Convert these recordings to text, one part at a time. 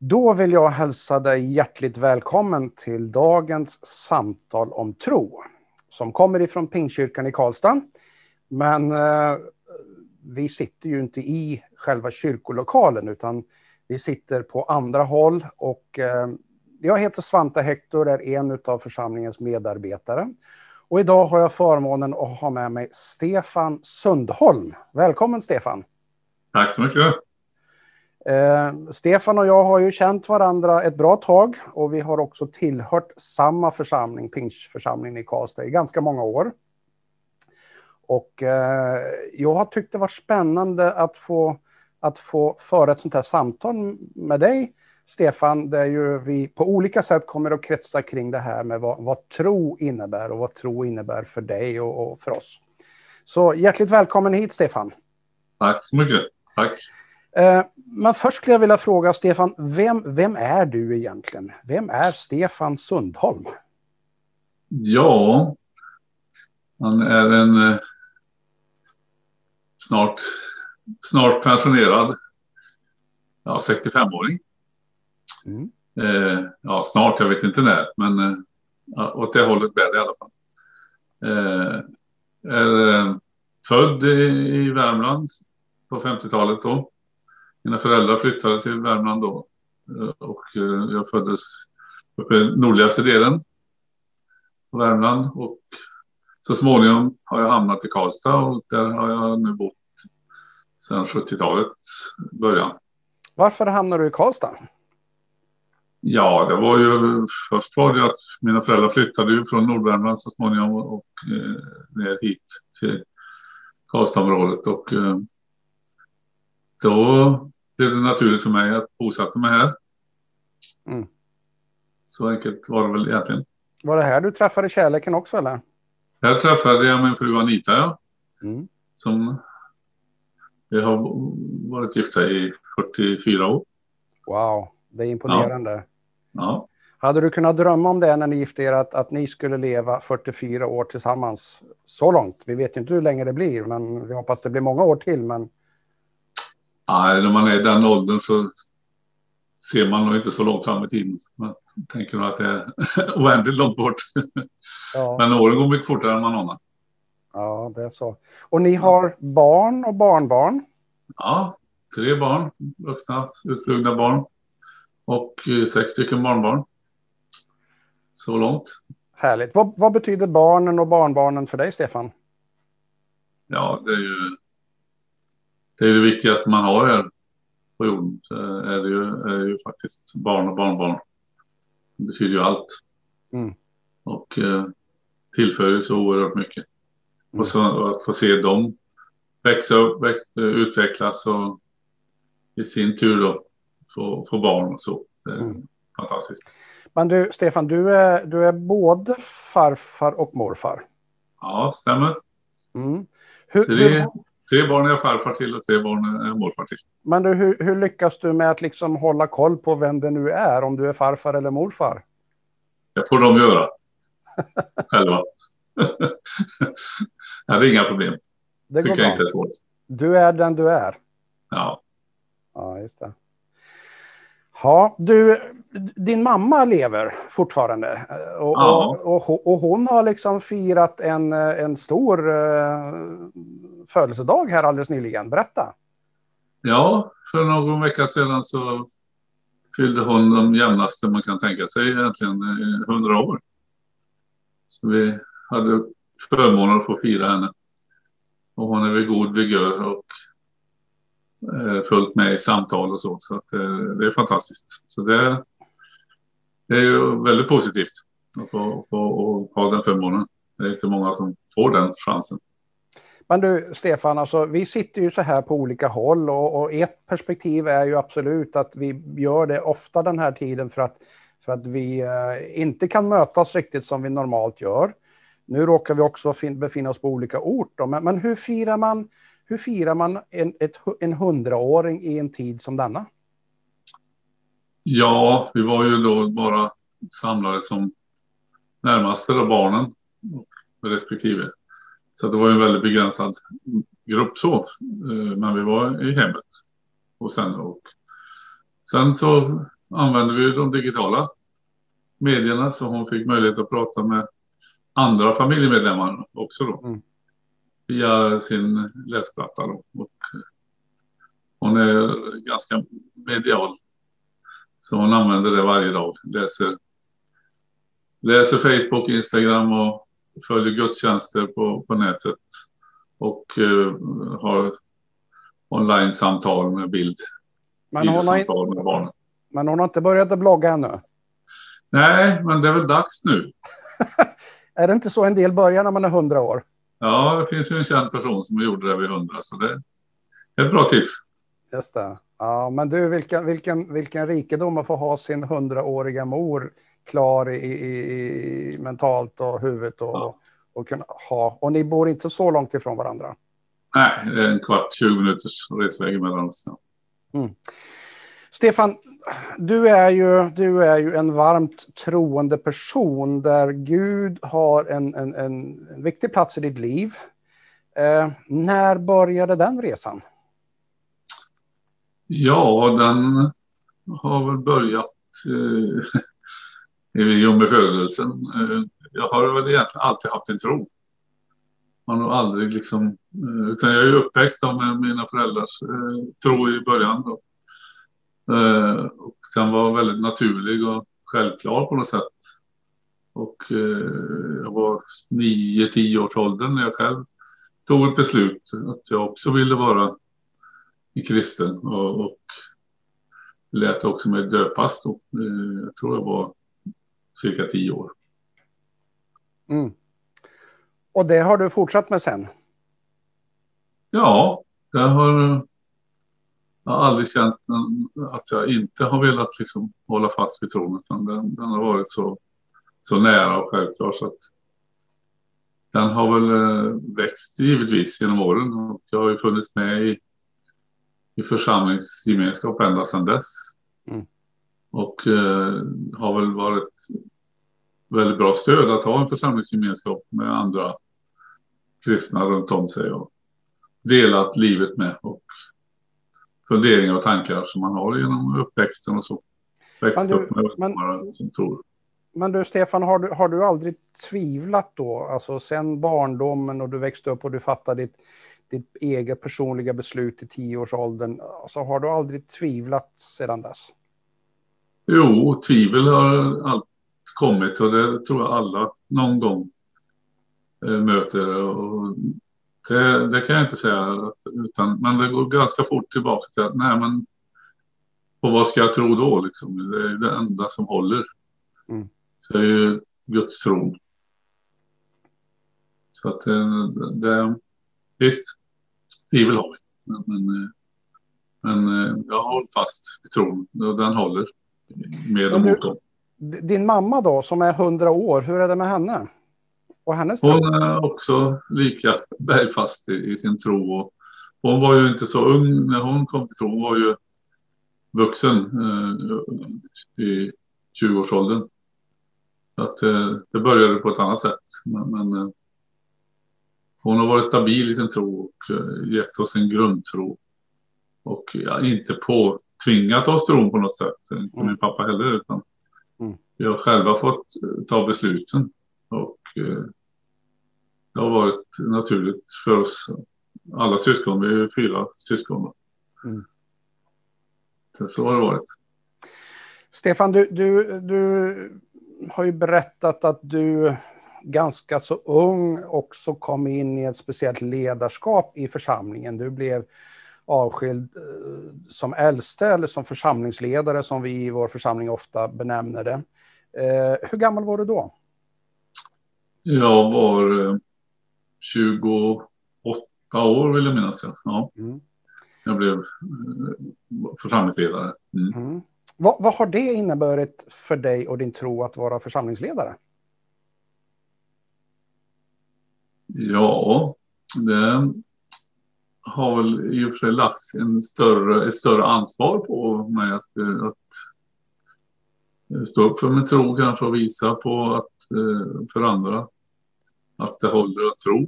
Då vill jag hälsa dig hjärtligt välkommen till dagens samtal om tro. Som kommer ifrån Pingstkyrkan i Karlstad. Men eh, vi sitter ju inte i själva kyrkolokalen utan vi sitter på andra håll. Och, eh, jag heter Svante Hector, är en av församlingens medarbetare. Och idag har jag förmånen att ha med mig Stefan Sundholm. Välkommen Stefan! Tack så mycket! Eh, Stefan och jag har ju känt varandra ett bra tag och vi har också tillhört samma församling, Pingstförsamlingen i Karlstad, i ganska många år. Och eh, jag har tyckt det varit spännande att få, att få föra ett sånt här samtal med dig, Stefan, där ju vi på olika sätt kommer att kretsa kring det här med vad, vad tro innebär och vad tro innebär för dig och, och för oss. Så hjärtligt välkommen hit, Stefan. Tack så mycket. Tack. Eh, men först skulle jag vilja fråga Stefan, vem, vem är du egentligen? Vem är Stefan Sundholm? Ja, han är en eh, snart, snart pensionerad ja, 65-åring. Mm. Eh, ja, snart, jag vet inte när, men eh, åt det hållet bär det i alla fall. Eh, är eh, född i, i Värmland på 50-talet då. Mina föräldrar flyttade till Värmland då eh, och eh, jag föddes uppe i nordligaste delen av Värmland och så småningom har jag hamnat i Karlstad och där har jag nu bott sedan 70-talets början. Varför hamnade du i Karlstad? Ja, det var ju först var det att mina föräldrar flyttade ju från Nordvärmland så småningom och eh, ner hit till Karlstadområdet och eh, då blev det naturligt för mig att bosätta mig här. Mm. Så enkelt var det väl egentligen. Var det här du träffade kärleken också eller? Här träffade jag min fru Anita, ja. Mm. Som vi har varit gifta i 44 år. Wow, det är imponerande. Ja. ja. Hade du kunnat drömma om det när ni gifte er, att, att ni skulle leva 44 år tillsammans så långt? Vi vet inte hur länge det blir, men vi hoppas det blir många år till. Men Nej, när man är i den åldern så ser man nog inte så långt fram i tiden. Man tänker nog att det är oändligt långt bort. Ja. Men åren går mycket fortare än man anar. Ja, det är så. Och ni har barn och barnbarn? Ja, tre barn, vuxna utflugna barn. Och eh, sex stycken barnbarn. Så långt. Härligt. Vad, vad betyder barnen och barnbarnen för dig, Stefan? Ja, det är ju det är det viktigaste man har här på jorden. Så är det ju, är det ju faktiskt barn och barnbarn. Det betyder ju allt. Mm. Och eh, tillför ju så oerhört mycket. Mm. Och så att få se dem växa upp, väx, utvecklas och i sin tur då få, få barn och så. Det är mm. fantastiskt. Men du, Stefan, du är, du är både farfar och morfar. Ja, stämmer. Mm. Hur, tre, hur, Tre barn är jag farfar till och tre barn är jag morfar till. Men du, hur, hur, lyckas du med att liksom hålla koll på vem det nu är, om du är farfar eller morfar? Det får de göra. Själva. det är inga problem. Det tycker jag inte är svårt. Du är den du är. Ja. Ja, just det. Ja, du, din mamma lever fortfarande och, ja. och, och, och, hon har liksom firat en, en stor uh, födelsedag här alldeles nyligen. Berätta. Ja, för någon vecka sedan så fyllde hon de jämnaste man kan tänka sig egentligen, 100 år. Så vi hade förmånen att få fira henne. Och hon är vid god vigör och Eh, fullt med i samtal och så. Så att, eh, det är fantastiskt. Så det, det är ju väldigt positivt att få, få ha den förmånen. Det är inte många som får den chansen. Men du, Stefan, alltså, vi sitter ju så här på olika håll och, och ett perspektiv är ju absolut att vi gör det ofta den här tiden för att, för att vi eh, inte kan mötas riktigt som vi normalt gör. Nu råkar vi också befinna oss på olika orter, men, men hur firar man hur firar man en, ett, en hundraåring i en tid som denna? Ja, vi var ju då bara samlade som närmaste då barnen respektive. Så det var en väldigt begränsad grupp så. Eh, men vi var i hemmet hos henne och sen så använde vi de digitala medierna så hon fick möjlighet att prata med andra familjemedlemmar också då. Mm. Via sin läsplatta då. Och hon är ganska medial. Så hon använder det varje dag. Läser, läser Facebook, Instagram och följer gudstjänster på, på nätet. Och uh, har online-samtal med bild. Men hon, har, med barnen. men hon har inte börjat att blogga ännu? Nej, men det är väl dags nu. är det inte så en del börjar när man är hundra år? Ja, det finns ju en känd person som gjorde det vid hundra, så det är ett bra tips. Just det. Ja, men du, vilken, vilken, vilken rikedom att få ha sin hundraåriga mor klar i, i, i, mentalt och huvudet och, ja. och kunna ha. Och ni bor inte så långt ifrån varandra? Nej, det är en kvart, 20 minuters resväg mellan oss. Mm. Stefan, du är, ju, du är ju en varmt troende person där Gud har en, en, en, viktig plats i ditt liv. Eh, när började den resan? Ja, den har väl börjat eh, i och med födelsen. Eh, jag har väl egentligen alltid haft en tro. Man har nog aldrig liksom, eh, utan jag är uppväxt med mina föräldrars eh, tro i början. Då. Eh, och den var väldigt naturlig och självklar på något sätt. Och eh, jag var nio, tio års åldern när jag själv tog ett beslut att jag också ville vara i kristen och, och lät också mig döpas då. Eh, jag tror jag var cirka tio år. Mm. Och det har du fortsatt med sen? Ja, det har jag har aldrig känt att jag inte har velat liksom hålla fast vid tron. Utan den, den har varit så, så nära och självklar. Så att den har väl eh, växt givetvis genom åren. Och jag har ju funnits med i, i församlingsgemenskap ända sedan dess. Mm. Och eh, har väl varit väldigt bra stöd att ha en församlingsgemenskap med andra kristna runt om sig och delat livet med. Och funderingar och tankar som man har genom uppväxten och så. Växt men, som tror. Men du Stefan, har du, har du aldrig tvivlat då? Alltså sen barndomen och du växte upp och du fattade ditt, ditt eget personliga beslut i tioårsåldern. Alltså har du aldrig tvivlat sedan dess? Jo, tvivel har alltid kommit och det tror jag alla någon gång eh, möter. Och det, det, kan jag inte säga. Att, utan, men det går ganska fort tillbaka till att nej men och vad ska jag tro då liksom? Det är det enda som håller. Mm. Så det är ju Guds tron. Så att det, det visst, tvivel har vi. Men, men, men jag har hållit fast vid tron och den håller med och mot Din mamma då, som är hundra år, hur är det med henne? Och hennes tro? Hon är också lika bergfast i, i sin tro. Och hon var ju inte så ung när hon kom till tro. Hon var ju vuxen eh, i 20-årsåldern. Så att eh, det började på ett annat sätt. Men, men eh, hon har varit stabil i sin tro och eh, gett oss en grundtro. Och ja, inte påtvingat oss tron på något sätt. Inte mm. min pappa heller. Utan mm. Vi har själva fått eh, ta besluten. Och eh, det har varit naturligt för oss alla syskon. Vi är fyra syskon. Mm. Så har det varit. Stefan, du, du, du har ju berättat att du ganska så ung också kom in i ett speciellt ledarskap i församlingen. Du blev avskild eh, som äldste eller som församlingsledare som vi i vår församling ofta benämner det. Eh, hur gammal var du då? Jag var 28 år vill jag minnas. Ja. Mm. Jag blev eh, församlingsledare. Mm. Mm. Vad, vad, har det inneburit för dig och din tro att vara församlingsledare? Ja, det har väl i och för sig lagts en större, ett större ansvar på mig att, eh, att stå upp för min tro kanske och visa på att eh, för andra att det håller att tro.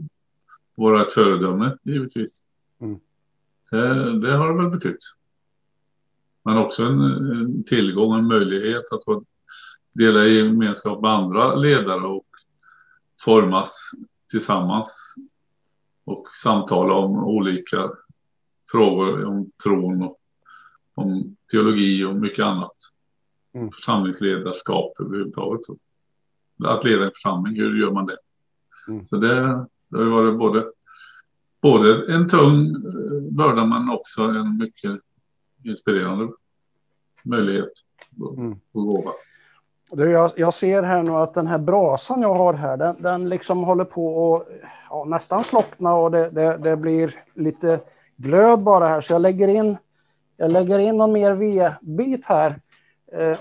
Vara ett föredöme givetvis. Mm. Det, det, har det väl betytt. men också en, en tillgång, en möjlighet att få dela i gemenskap med andra ledare och formas tillsammans och samtala om olika frågor om tron och om teologi och mycket annat. Mm. Församlingsledarskap överhuvudtaget. Att leda en församling, hur gör man det? Mm. Så det, det har varit både, både en tung eh, börda men också en mycket inspirerande möjlighet mm. och gåva. Du, jag, jag, ser här nu att den här brasan jag har här, den, den liksom håller på att ja, nästan slockna och det, det, det, blir lite glöd bara här. Så jag lägger in, jag lägger in någon mer vedbit här. Eh,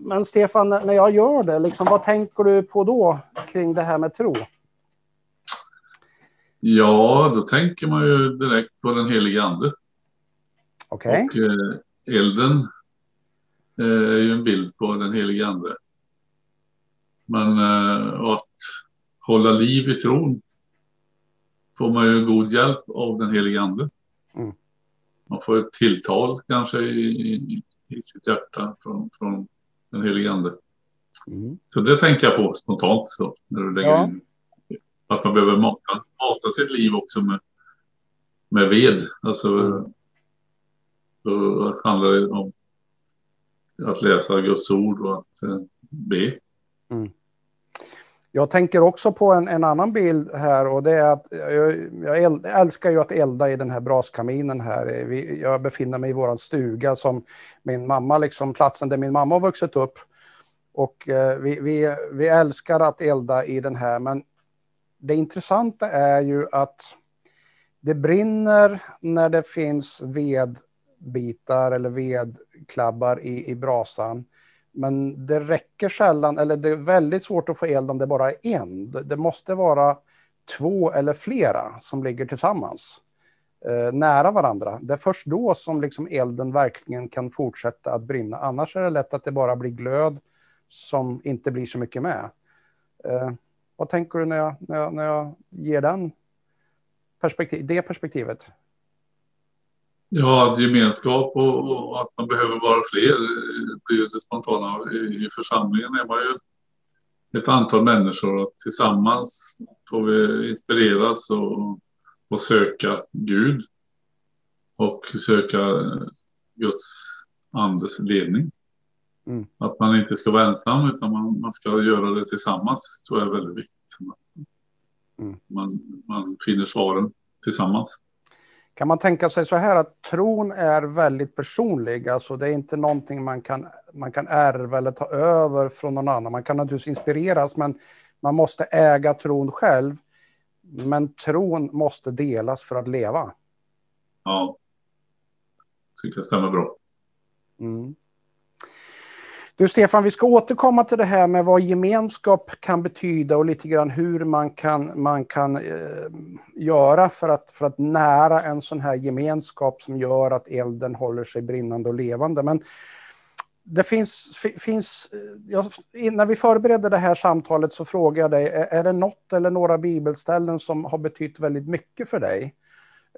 men Stefan, när jag gör det, liksom, vad tänker du på då kring det här med tro? Ja, då tänker man ju direkt på den heliga ande. Okej. Okay. Och eh, elden eh, är ju en bild på den heliga ande. Men eh, att hålla liv i tron får man ju god hjälp av den heliga ande. Mm. Man får ett tilltal kanske i, i, i sitt hjärta från, från den helige ande. Mm. Så det tänker jag på spontant så, när du lägger ja. in att man behöver mata, mata sitt liv också med, med ved. Alltså, mm. då handlar det om att läsa Guds ord och att eh, be. Mm. Jag tänker också på en, en, annan bild här och det är att jag, jag, älskar ju att elda i den här braskaminen här. Vi, jag befinner mig i vår stuga som min mamma, liksom platsen där min mamma har vuxit upp. Och eh, vi, vi, vi älskar att elda i den här, men det intressanta är ju att det brinner när det finns vedbitar eller vedklabbar i, i brasan. Men det räcker sällan, eller det är väldigt svårt att få eld om det bara är en. Det måste vara två eller flera som ligger tillsammans eh, nära varandra. Det är först då som liksom elden verkligen kan fortsätta att brinna. Annars är det lätt att det bara blir glöd som inte blir så mycket med. Eh, vad tänker du när jag, när jag, när jag ger den perspektiv, det perspektivet? Ja, gemenskap och, och, att man behöver vara fler blir det spontana. I, I församlingen är man ju ett antal människor och tillsammans får vi inspireras och, och söka Gud och söka Guds andes ledning. Mm. Att man inte ska vara ensam utan man, man ska göra det tillsammans tror jag är väldigt viktigt. Mm. Man, man finner svaren tillsammans. Kan man tänka sig så här att tron är väldigt personlig, alltså det är inte någonting man kan, man kan ärva eller ta över från någon annan. Man kan naturligtvis inspireras, men man måste äga tron själv. Men tron måste delas för att leva. Ja, tycker jag stämmer bra. Mm. Du Stefan, vi ska återkomma till det här med vad gemenskap kan betyda och lite grann hur man kan, man kan eh, göra för att, för att nära en sån här gemenskap som gör att elden håller sig brinnande och levande. Men det finns, finns eh, jag, när vi förberedde det här samtalet så frågade jag dig, är, det något eller några bibelställen som har betytt väldigt mycket för dig?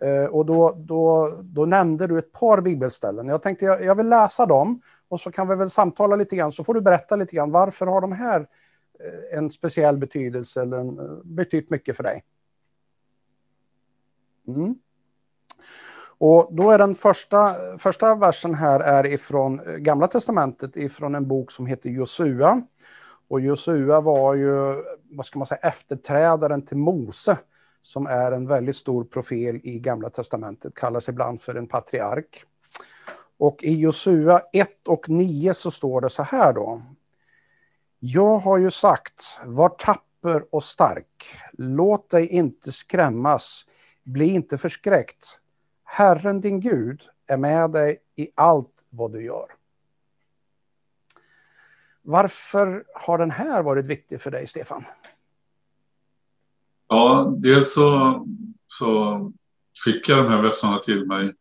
Eh, och då, då, då nämnde du ett par bibelställen. Jag tänkte jag, jag vill läsa dem och så kan vi väl samtala lite grann, så får du berätta lite grann, varför har de här eh, en speciell betydelse eller en, eh, betytt mycket för dig? Mm. Och då är den första, första versen här är ifrån eh, Gamla Testamentet, ifrån en bok som heter Josua. Och Josua var ju, vad ska man säga, efterträdaren till Mose, som är en väldigt stor profil i Gamla Testamentet, kallas ibland för en patriark. Och i Josua 1 och 9 så står det så här då. Jag har ju sagt, var tapper och stark. Låt dig inte skrämmas. Bli inte förskräckt. Herren din Gud är med dig i allt vad du gör. Varför har den här varit viktig för dig, Stefan? Ja, dels så, så fick jag de här verserna till mig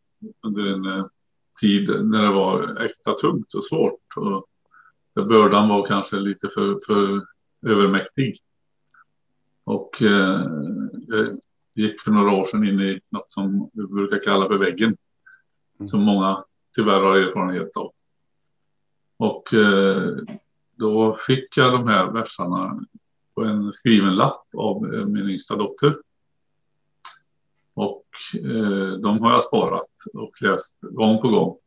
under en eh, tid när det var extra tungt och svårt. Och bördan var kanske lite för, för övermäktig. Och eh, jag gick för några år sedan in i något som vi brukar kalla för väggen. Mm. Som många tyvärr har erfarenhet av. Och eh, då fick jag de här versarna på en skriven lapp av min yngsta dotter. Eh, de har jag sparat och läst gång på gång.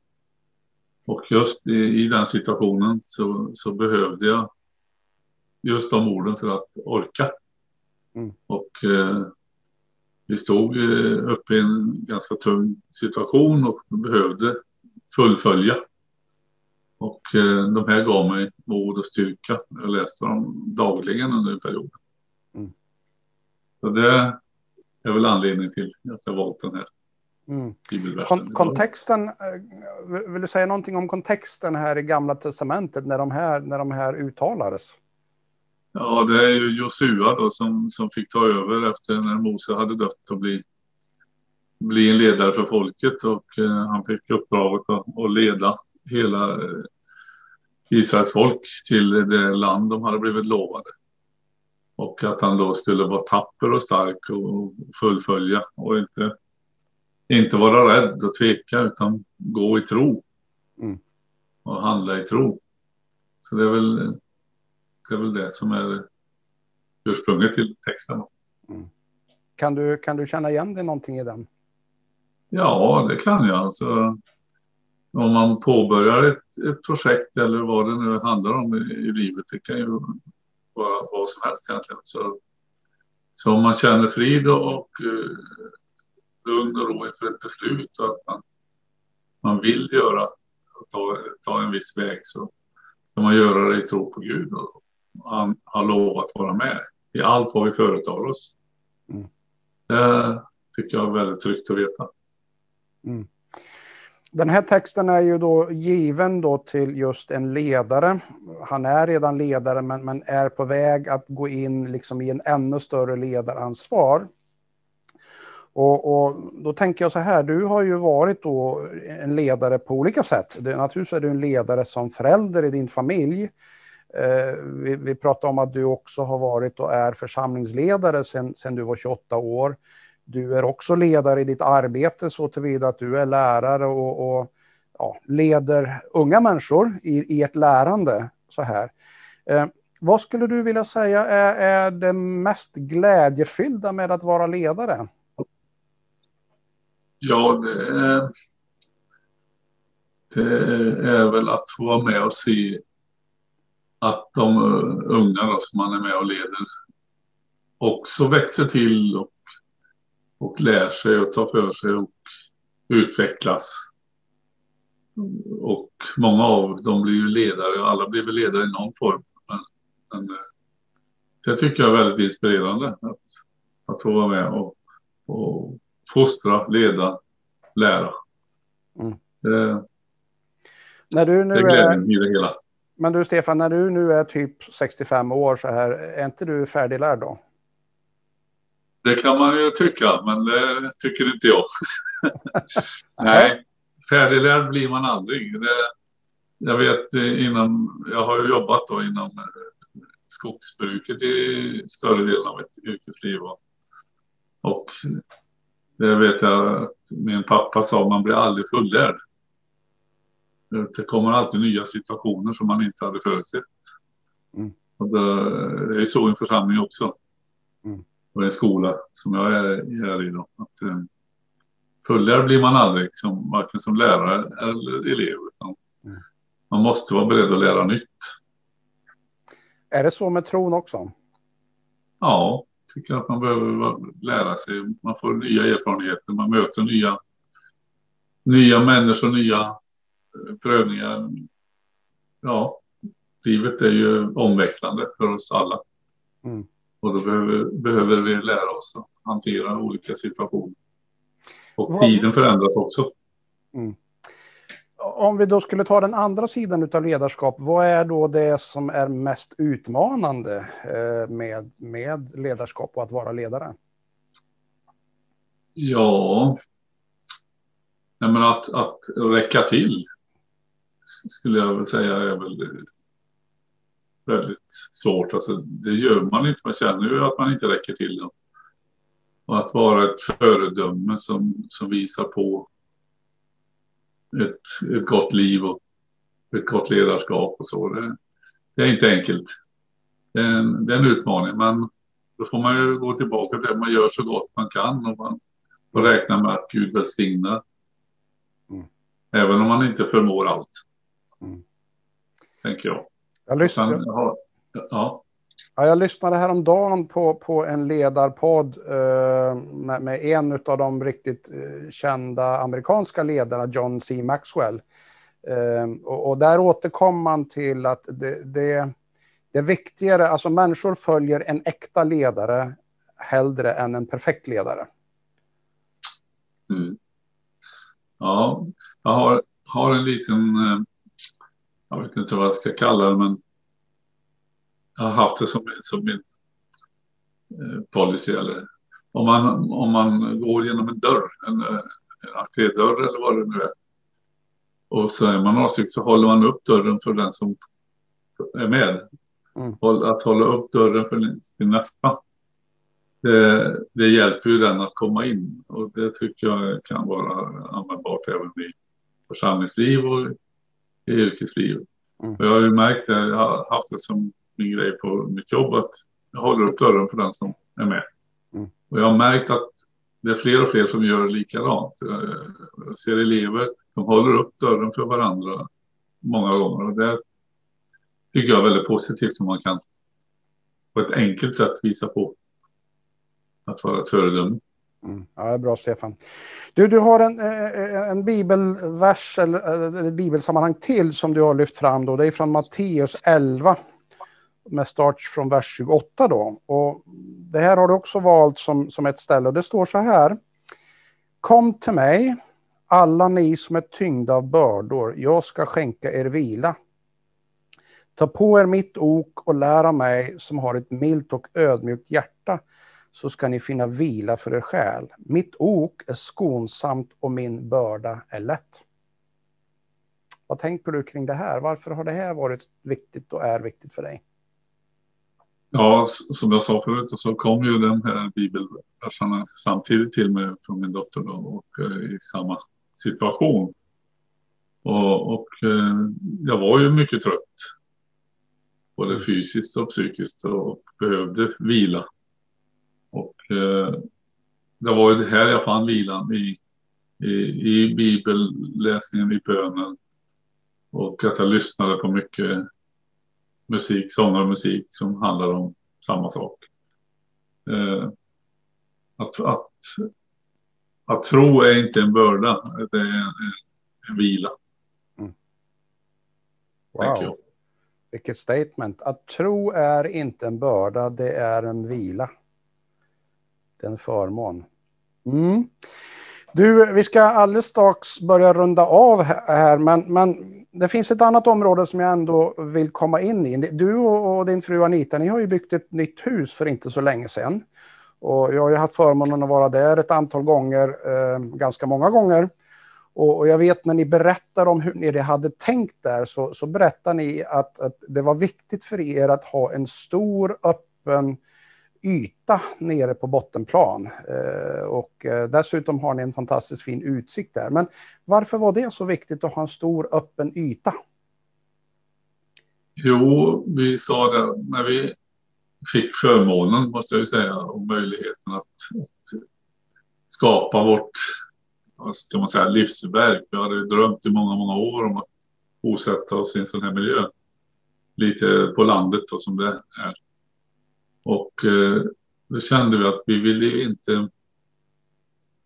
Och just i, i den situationen så, så, behövde jag just de orden för att orka. Mm. Och eh, vi stod eh, uppe i en ganska tung situation och behövde fullfölja. Och eh, de här gav mig mod och styrka. Jag läste dem dagligen under en period. Mm. Så det är väl anledningen till att jag valt den här mm. Kon kontexten, eh, vill du säga någonting om kontexten här i Gamla Testamentet när de här, när de här uttalades? Ja, det är ju Josua då som, som fick ta över efter när Mose hade dött och bli, bli en ledare för folket och eh, han fick uppdraget att, att leda hela eh, Israels folk till det land de hade blivit lovade. Och att han då skulle vara tapper och stark och fullfölja och inte, inte vara rädd och tveka utan gå i tro. Mm. Och handla i tro. Så det är väl det, är väl det som är ursprunget till texten. Mm. Kan, du, kan du känna igen dig någonting i den? Ja, det kan jag. Alltså, om man påbörjar ett, ett projekt eller vad det nu handlar om i, i livet, det kan ju vara vad som helst egentligen. Så, så om man känner frid och, uh, lugn och ro inför ett beslut och att man, man vill göra och ta, ta en viss väg så ska man göra det i tro på Gud. Och han har lovat att vara med i allt vad vi företar oss. Mm. Det tycker jag är väldigt tryggt att veta. Mm. Den här texten är ju då given då till just en ledare. Han är redan ledare men, men är på väg att gå in liksom i en ännu större ledaransvar. Och, och, då tänker jag så här, du har ju varit då en ledare på olika sätt. Det, naturligtvis är du en ledare som förälder i din familj. Eh, vi, vi pratar om att du också har varit och är församlingsledare sedan du var 28 år. Du är också ledare i ditt arbete så tillvida att du är lärare och, och ja, leder unga människor i, i ert lärande. Så här. Eh, vad skulle du vilja säga är, är det mest glädjefyllda med att vara ledare? Ja, det är, det är väl att få vara med och se att de unga då, som man är med och leder också växer till och och lär sig och tar för sig och utvecklas. Och många av dem blir ju ledare, alla blir väl ledare i någon form. Men, men eh, det tycker jag är väldigt inspirerande att, att få vara med och, och fostra, leda, lära. Mm. Det, när du nu det glädjen är... i det hela. Men du Stefan, när du nu är typ 65 år så här, är inte du färdiglärd då? Det kan man ju tycka, men det tycker inte jag. Nej, färdiglärd blir man aldrig. Det, jag vet inom, jag har ju jobbat då inom eh, skogsbruket i större delen av mitt yrkesliv. Och, och det vet jag att min pappa sa, man blir aldrig fullärd. Det kommer alltid nya situationer som man inte hade förutsett. Mm. Och det är så i en församling också. Och en skola som jag är här i. Då. Att, eh, blir man aldrig, som, varken som lärare eller elev. Utan mm. Man måste vara beredd att lära nytt. Är det så med tron också? Ja, tycker att man behöver lära sig. Man får nya erfarenheter, man möter nya, nya människor, nya eh, prövningar. Ja, livet är ju omväxlande för oss alla. Mm. Och då behöver, behöver vi lära oss att hantera olika situationer. Och tiden förändras också. Mm. Om vi då skulle ta den andra sidan av ledarskap, vad är då det som är mest utmanande eh, med, med ledarskap och att vara ledare? Ja, men att, att räcka till skulle jag väl säga är väl väldigt svårt. Alltså, det gör man inte. Man känner ju att man inte räcker till. Då. Och att vara ett föredöme som, som visar på ett, ett gott liv och ett gott ledarskap och så. Det, det är inte enkelt. Det är, en, det är en utmaning, men då får man ju gå tillbaka till att man gör så gott man kan och man får räkna med att Gud välsignar. Mm. Även om man inte förmår allt. Mm. Tänker jag. Jag ja, ja. Ja, jag lyssnade häromdagen på, på en ledarpodd eh, med, med, en av de riktigt eh, kända amerikanska ledarna, John C. Maxwell. Eh, och, och, där återkom man till att det, det, det är viktigare, alltså människor följer en äkta ledare hellre än en perfekt ledare. Mm. Ja, jag har, har en liten, eh, jag vet inte vad jag ska kalla det, men jag har haft det som, som min eh, policy. Eller, om, man, om man går genom en dörr, en, en entrédörr eller vad det nu är. Och så är man avsikt så håller man upp dörren för den som är med. Mm. Att hålla upp dörren för sin nästa. Det, det, hjälper ju den att komma in och det tycker jag kan vara användbart även i församlingsliv och i yrkesliv. Mm. Jag har ju märkt det, jag har haft det som min grej på mitt jobb att jag håller upp dörren för den som är med. Mm. Och jag har märkt att det är fler och fler som gör likadant. Jag ser elever som håller upp dörren för varandra många gånger. Och det tycker jag är väldigt positivt som man kan på ett enkelt sätt visa på att vara ett föredöme. Mm. Ja, det är bra Stefan. Du, du har en, eh, eh, en bibelvers eller, eh, eller ett bibelsammanhang till som du har lyft fram. Då. Det är från Matteus 11 med start från vers 28 då. Och det här har du också valt som, som ett ställe och det står så här. Kom till mig, alla ni som är tyngda av bördor, jag ska skänka er vila. Ta på er mitt ok och lära mig som har ett milt och ödmjukt hjärta, så ska ni finna vila för er själ. Mitt ok är skonsamt och min börda är lätt. Vad tänker du kring det här? Varför har det här varit viktigt och är viktigt för dig? Ja, som jag sa förut så kom ju den här bibelverserna samtidigt till mig från min dotter då, och eh, i samma situation. Och, och eh, jag var ju mycket trött. Både fysiskt och psykiskt och behövde vila. Och eh, det var ju det här jag fann vilan i, i, i bibelläsningen, i bönen. Och att jag lyssnade på mycket musik, sånger och musik som handlar om samma sak. Eh, att, att, att tro är inte en börda, det är en, en vila. Mm. Wow. Vilket statement. Att tro är inte en börda, det är en vila. Det är en förmån. Mm. Du, vi ska alldeles strax börja runda av här, men, men det finns ett annat område som jag ändå vill komma in i. Du och din fru Anita, ni har ju byggt ett nytt hus för inte så länge sedan. Och jag har ju haft förmånen att vara där ett antal gånger, eh, ganska många gånger. Och, och, jag vet när ni berättar om hur ni hade tänkt där, så, så berättar ni att, att det var viktigt för er att ha en stor öppen yta nere på bottenplan. Eh, och eh, dessutom har ni en fantastiskt fin utsikt där. Men varför var det så viktigt att ha en stor öppen yta? Jo, vi sa det när vi fick förmånen, måste jag ju säga, och möjligheten att, att skapa vårt vad ska man säga, livsverk. Vi hade drömt i många, många år om att bosätta oss i en sån här miljö. Lite på landet då, som det är. Och eh, då kände vi att vi ville inte,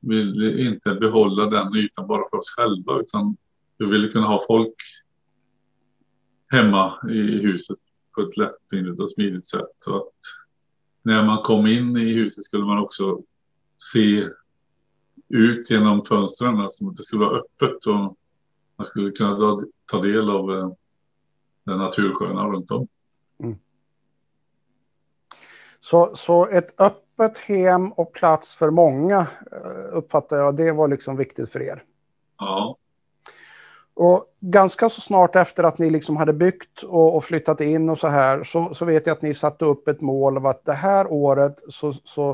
ville inte behålla den ytan bara för oss själva utan vi ville kunna ha folk hemma i huset på ett lättvindigt och smidigt sätt. så att när man kom in i huset skulle man också se ut genom fönstren, alltså att det skulle vara öppet och man skulle kunna ta del av eh, den natursköna runt om. Så, så ett öppet hem och plats för många eh, uppfattar jag, det var liksom viktigt för er. Ja. Och ganska så snart efter att ni liksom hade byggt och, och, flyttat in och så här, så, så vet jag att ni satte upp ett mål av att det här året så, så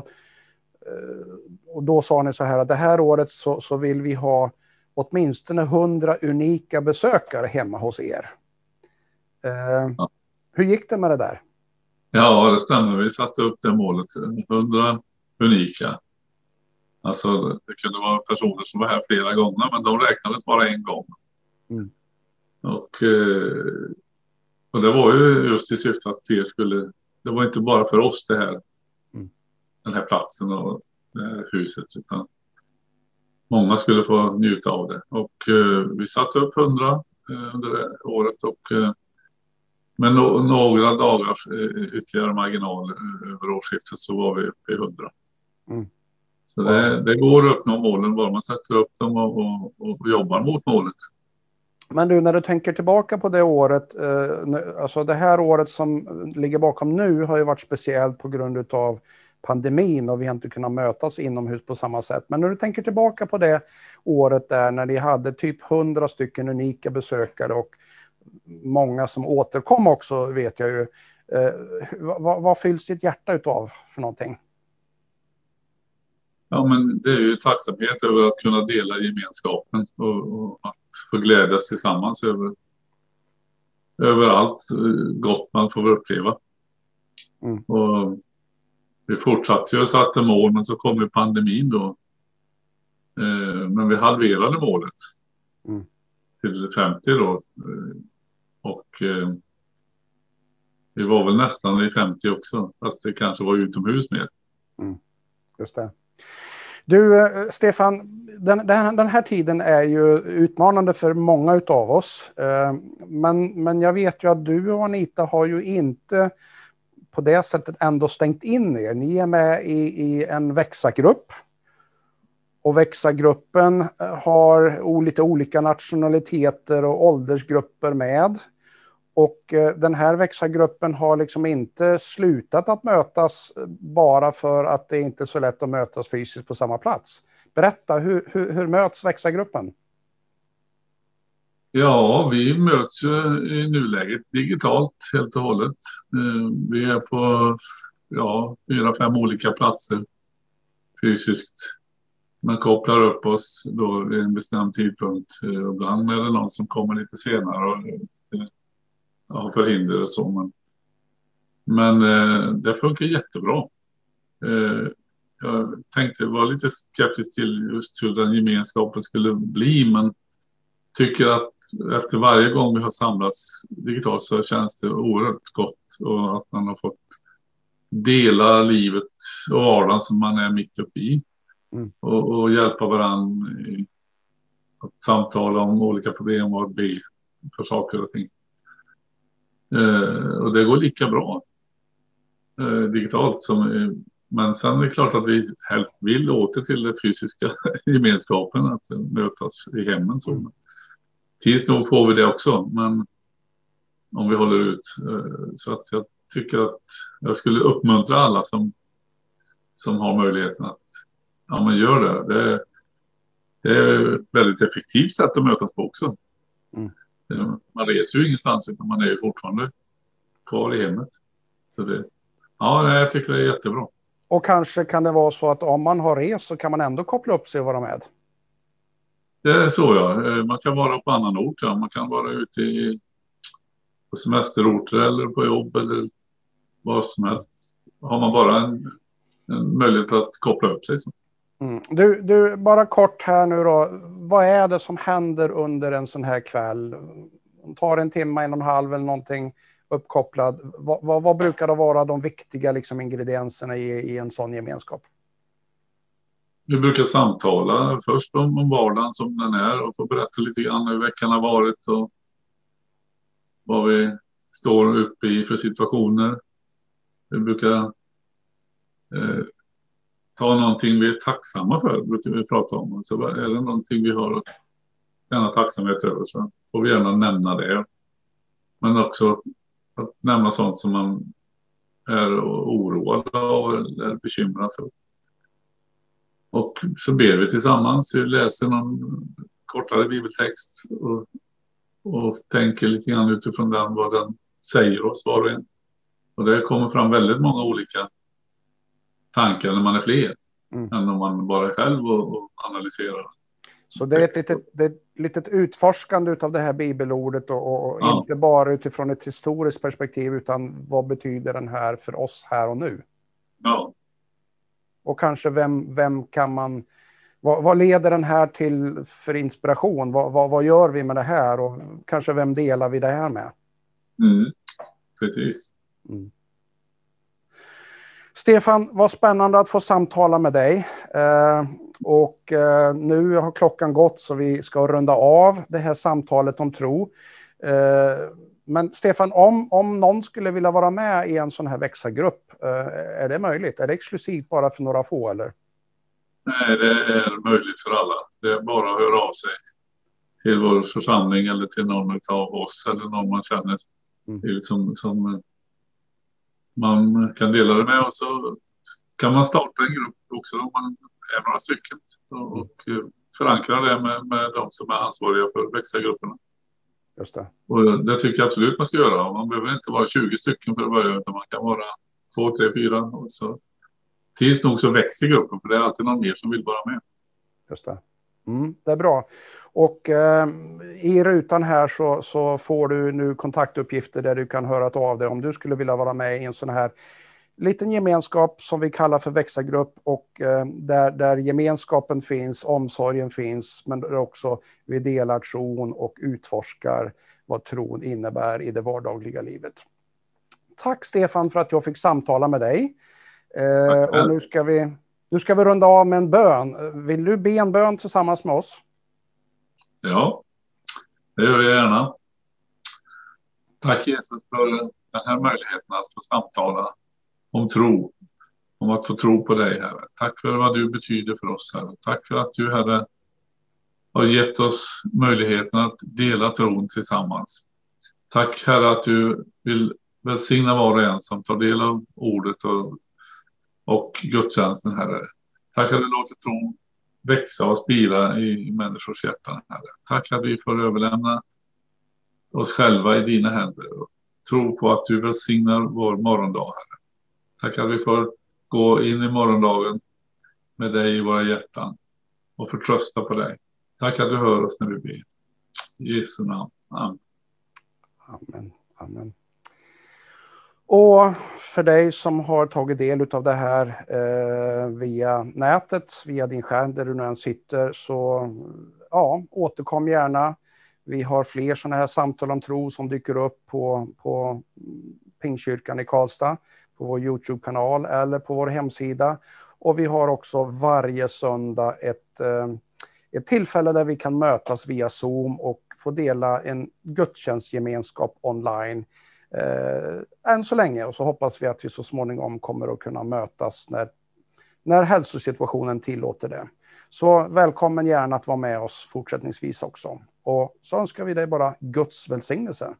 eh, och då sa ni så här att det här året så, så vill vi ha åtminstone 100 unika besökare hemma hos er. Eh, ja. Hur gick det med det där? Ja, det stämmer. Vi satte upp det målet. 100 unika. Alltså, det kunde vara personer som var här flera gånger, men de räknades bara en gång. Mm. Och, eh, och det var ju just i syfte att fler skulle... Det var inte bara för oss det här, mm. den här platsen och det här huset, utan många skulle få njuta av det. Och eh, vi satte upp 100 eh, under året och med no några dagars eh, ytterligare marginal eh, över årsskiftet så var vi uppe i 100. Mm. Så det, det, går att uppnå målen bara man sätter upp dem och, och, och, jobbar mot målet. Men du, när du tänker tillbaka på det året, eh, alltså det här året som ligger bakom nu har ju varit speciellt på grund av pandemin och vi har inte kunnat mötas inomhus på samma sätt. Men när du tänker tillbaka på det året där när ni hade typ 100 stycken unika besökare och många som återkom också vet jag ju. Eh, vad, vad fylls ditt hjärta utav för någonting? Ja, men det är ju tacksamhet över att kunna dela gemenskapen och, och att få glädjas tillsammans över, över allt eh, gott man får uppleva. Mm. Och vi fortsatte ju och satte mål, men så kom ju pandemin då. Eh, men vi halverade målet mm. till 50 då. Och eh, vi var väl nästan i 50 också, fast det kanske var utomhus mer. Mm. Just det. Du, eh, Stefan, den, den, här tiden är ju utmanande för många av oss. Eh, men, men jag vet ju att du och Anita har ju inte på det sättet ändå stängt in er. Ni är med i, i en växa-grupp. Och växa-gruppen eh, har lite olika nationaliteter och åldersgrupper med. Och eh, den här växargruppen har liksom inte slutat att mötas eh, bara för att det inte är så lätt att mötas fysiskt på samma plats. Berätta, hur, hur, hur möts växargruppen? Ja, vi möts ju i nuläget digitalt helt och hållet. Eh, vi är på ja, fyra, fem olika platser fysiskt. Man kopplar upp oss då vid en bestämd tidpunkt. Ibland är det någon som kommer lite senare och har förhinder och så. Men, men eh, det funkar jättebra. Jag tänkte vara lite skeptisk till just hur den gemenskapen skulle bli, men tycker att efter varje gång vi har samlats digitalt så känns det oerhört gott och att man har fått dela livet och vardagen som man är mitt uppe i. Mm. Och, och, hjälpa varandra att samtala om olika problem och be för saker och ting. Eh, och det går lika bra eh, digitalt som men sen är det klart att vi helst vill åter till den fysiska gemenskapen, att mötas i hemmen. Så. Mm. Tids nog får vi det också, men om vi håller ut. Eh, så att jag tycker att jag skulle uppmuntra alla som, som har möjligheten att ja, men gör det. det. Det är ett väldigt effektivt sätt att mötas på också. Mm. Man reser ju ingenstans utan man är ju fortfarande kvar i hemmet. Så det, ja, jag tycker det är jättebra. Och kanske kan det vara så att om man har rest så kan man ändå koppla upp sig och vara med? Det är så ja. Eh, man kan vara på annan ort. Ja. Man kan vara ute i, på semesterorter eller på jobb eller vad som helst. Har man bara en, en möjlighet att koppla upp sig. Så. Mm. Du, du, bara kort här nu då. Vad är det som händer under en sån här kväll? Tar en timme, en och en halv eller någonting uppkopplad. Vad, vad, vad brukar det vara de viktiga liksom, ingredienserna i, i en sån gemenskap? Vi brukar samtala först om, om vardagen som den är och få berätta lite grann hur veckan har varit och vad vi står uppe i för situationer. Vi brukar eh, ta någonting vi är tacksamma för, brukar vi prata om. Alltså, är det någonting vi har att känna tacksamhet över så får vi gärna nämna det. Men också att nämna sånt som man är oroad av eller bekymrad för. Och så ber vi tillsammans, vi läser någon kortare bibeltext och, och tänker lite grann utifrån den vad den säger oss var och en. Och det kommer fram väldigt många olika tankar när man är fler mm. än om man bara är själv och, och analyserar. Så det är ett litet, det är ett litet utforskande av det här bibelordet och, och ja. inte bara utifrån ett historiskt perspektiv utan vad betyder den här för oss här och nu? Ja. Och kanske vem, vem kan man... Vad, vad leder den här till för inspiration? Vad, vad, vad, gör vi med det här? Och kanske vem delar vi det här med? Mm. Precis. Mm. Stefan, vad spännande att få samtala med dig. Eh, och eh, nu har klockan gått så vi ska runda av det här samtalet om tro. Eh, men Stefan, om, om någon skulle vilja vara med i en sån här växargrupp, är det möjligt? Är det exklusivt bara för några få eller? Nej, det är möjligt för alla. Det är bara att höra av sig till vår församling eller till någon av oss eller någon man känner mm. som, som man kan dela det med och så kan man starta en grupp också om man är några stycken och, och förankra det med, med de som är ansvariga för växargrupperna. Just det. Och det tycker jag absolut man ska göra. Man behöver inte vara 20 stycken för att börja utan man kan vara två, tre, fyra. Och så. Tids nog så växer gruppen för det är alltid någon mer som vill vara med. Just det. Mm, det är bra. Och eh, i rutan här så, så, får du nu kontaktuppgifter där du kan höra av dig om du skulle vilja vara med i en sån här liten gemenskap som vi kallar för växargrupp och eh, där, där gemenskapen finns, omsorgen finns, men där också vi delar tron och utforskar vad tron innebär i det vardagliga livet. Tack Stefan för att jag fick samtala med dig. Eh, och nu ska, vi, nu ska vi runda av med en bön. Vill du be en bön tillsammans med oss? Ja, det gör jag gärna. Tack Jesus för den här möjligheten att få samtala om tro. Om att få tro på dig, Herre. Tack för vad du betyder för oss, Herre. Tack för att du, Herre, har gett oss möjligheten att dela tron tillsammans. Tack, Herre, att du vill välsigna var och en som tar del av ordet och, och gudstjänsten, Herre. Tack att du låter tron växa och spira i, människors hjärtan, Herre. Tack att vi får överlämna oss själva i dina händer och tro på att du välsignar vår morgondag, Herre. Tack att vi får gå in i morgondagen med dig i våra hjärtan och förtrösta på dig. Tack att du hör oss när vi ber. I Jesu namn. Amen. Amen. Amen. Och för dig som har tagit del av det här eh, via nätet, via din skärm där du nu än sitter, så ja, återkom gärna. Vi har fler sådana här samtal om tro som dyker upp på, på Pingkyrkan i Karlstad på vår Youtube-kanal eller på vår hemsida. Och vi har också varje söndag ett, eh, ett tillfälle där vi kan mötas via Zoom och få dela en gudstjänstgemenskap online. Eh, än så länge och så hoppas vi att vi så småningom kommer att kunna mötas när, när hälsosituationen tillåter det. Så välkommen gärna att vara med oss fortsättningsvis också. Och så önskar vi dig bara Guds välsignelse.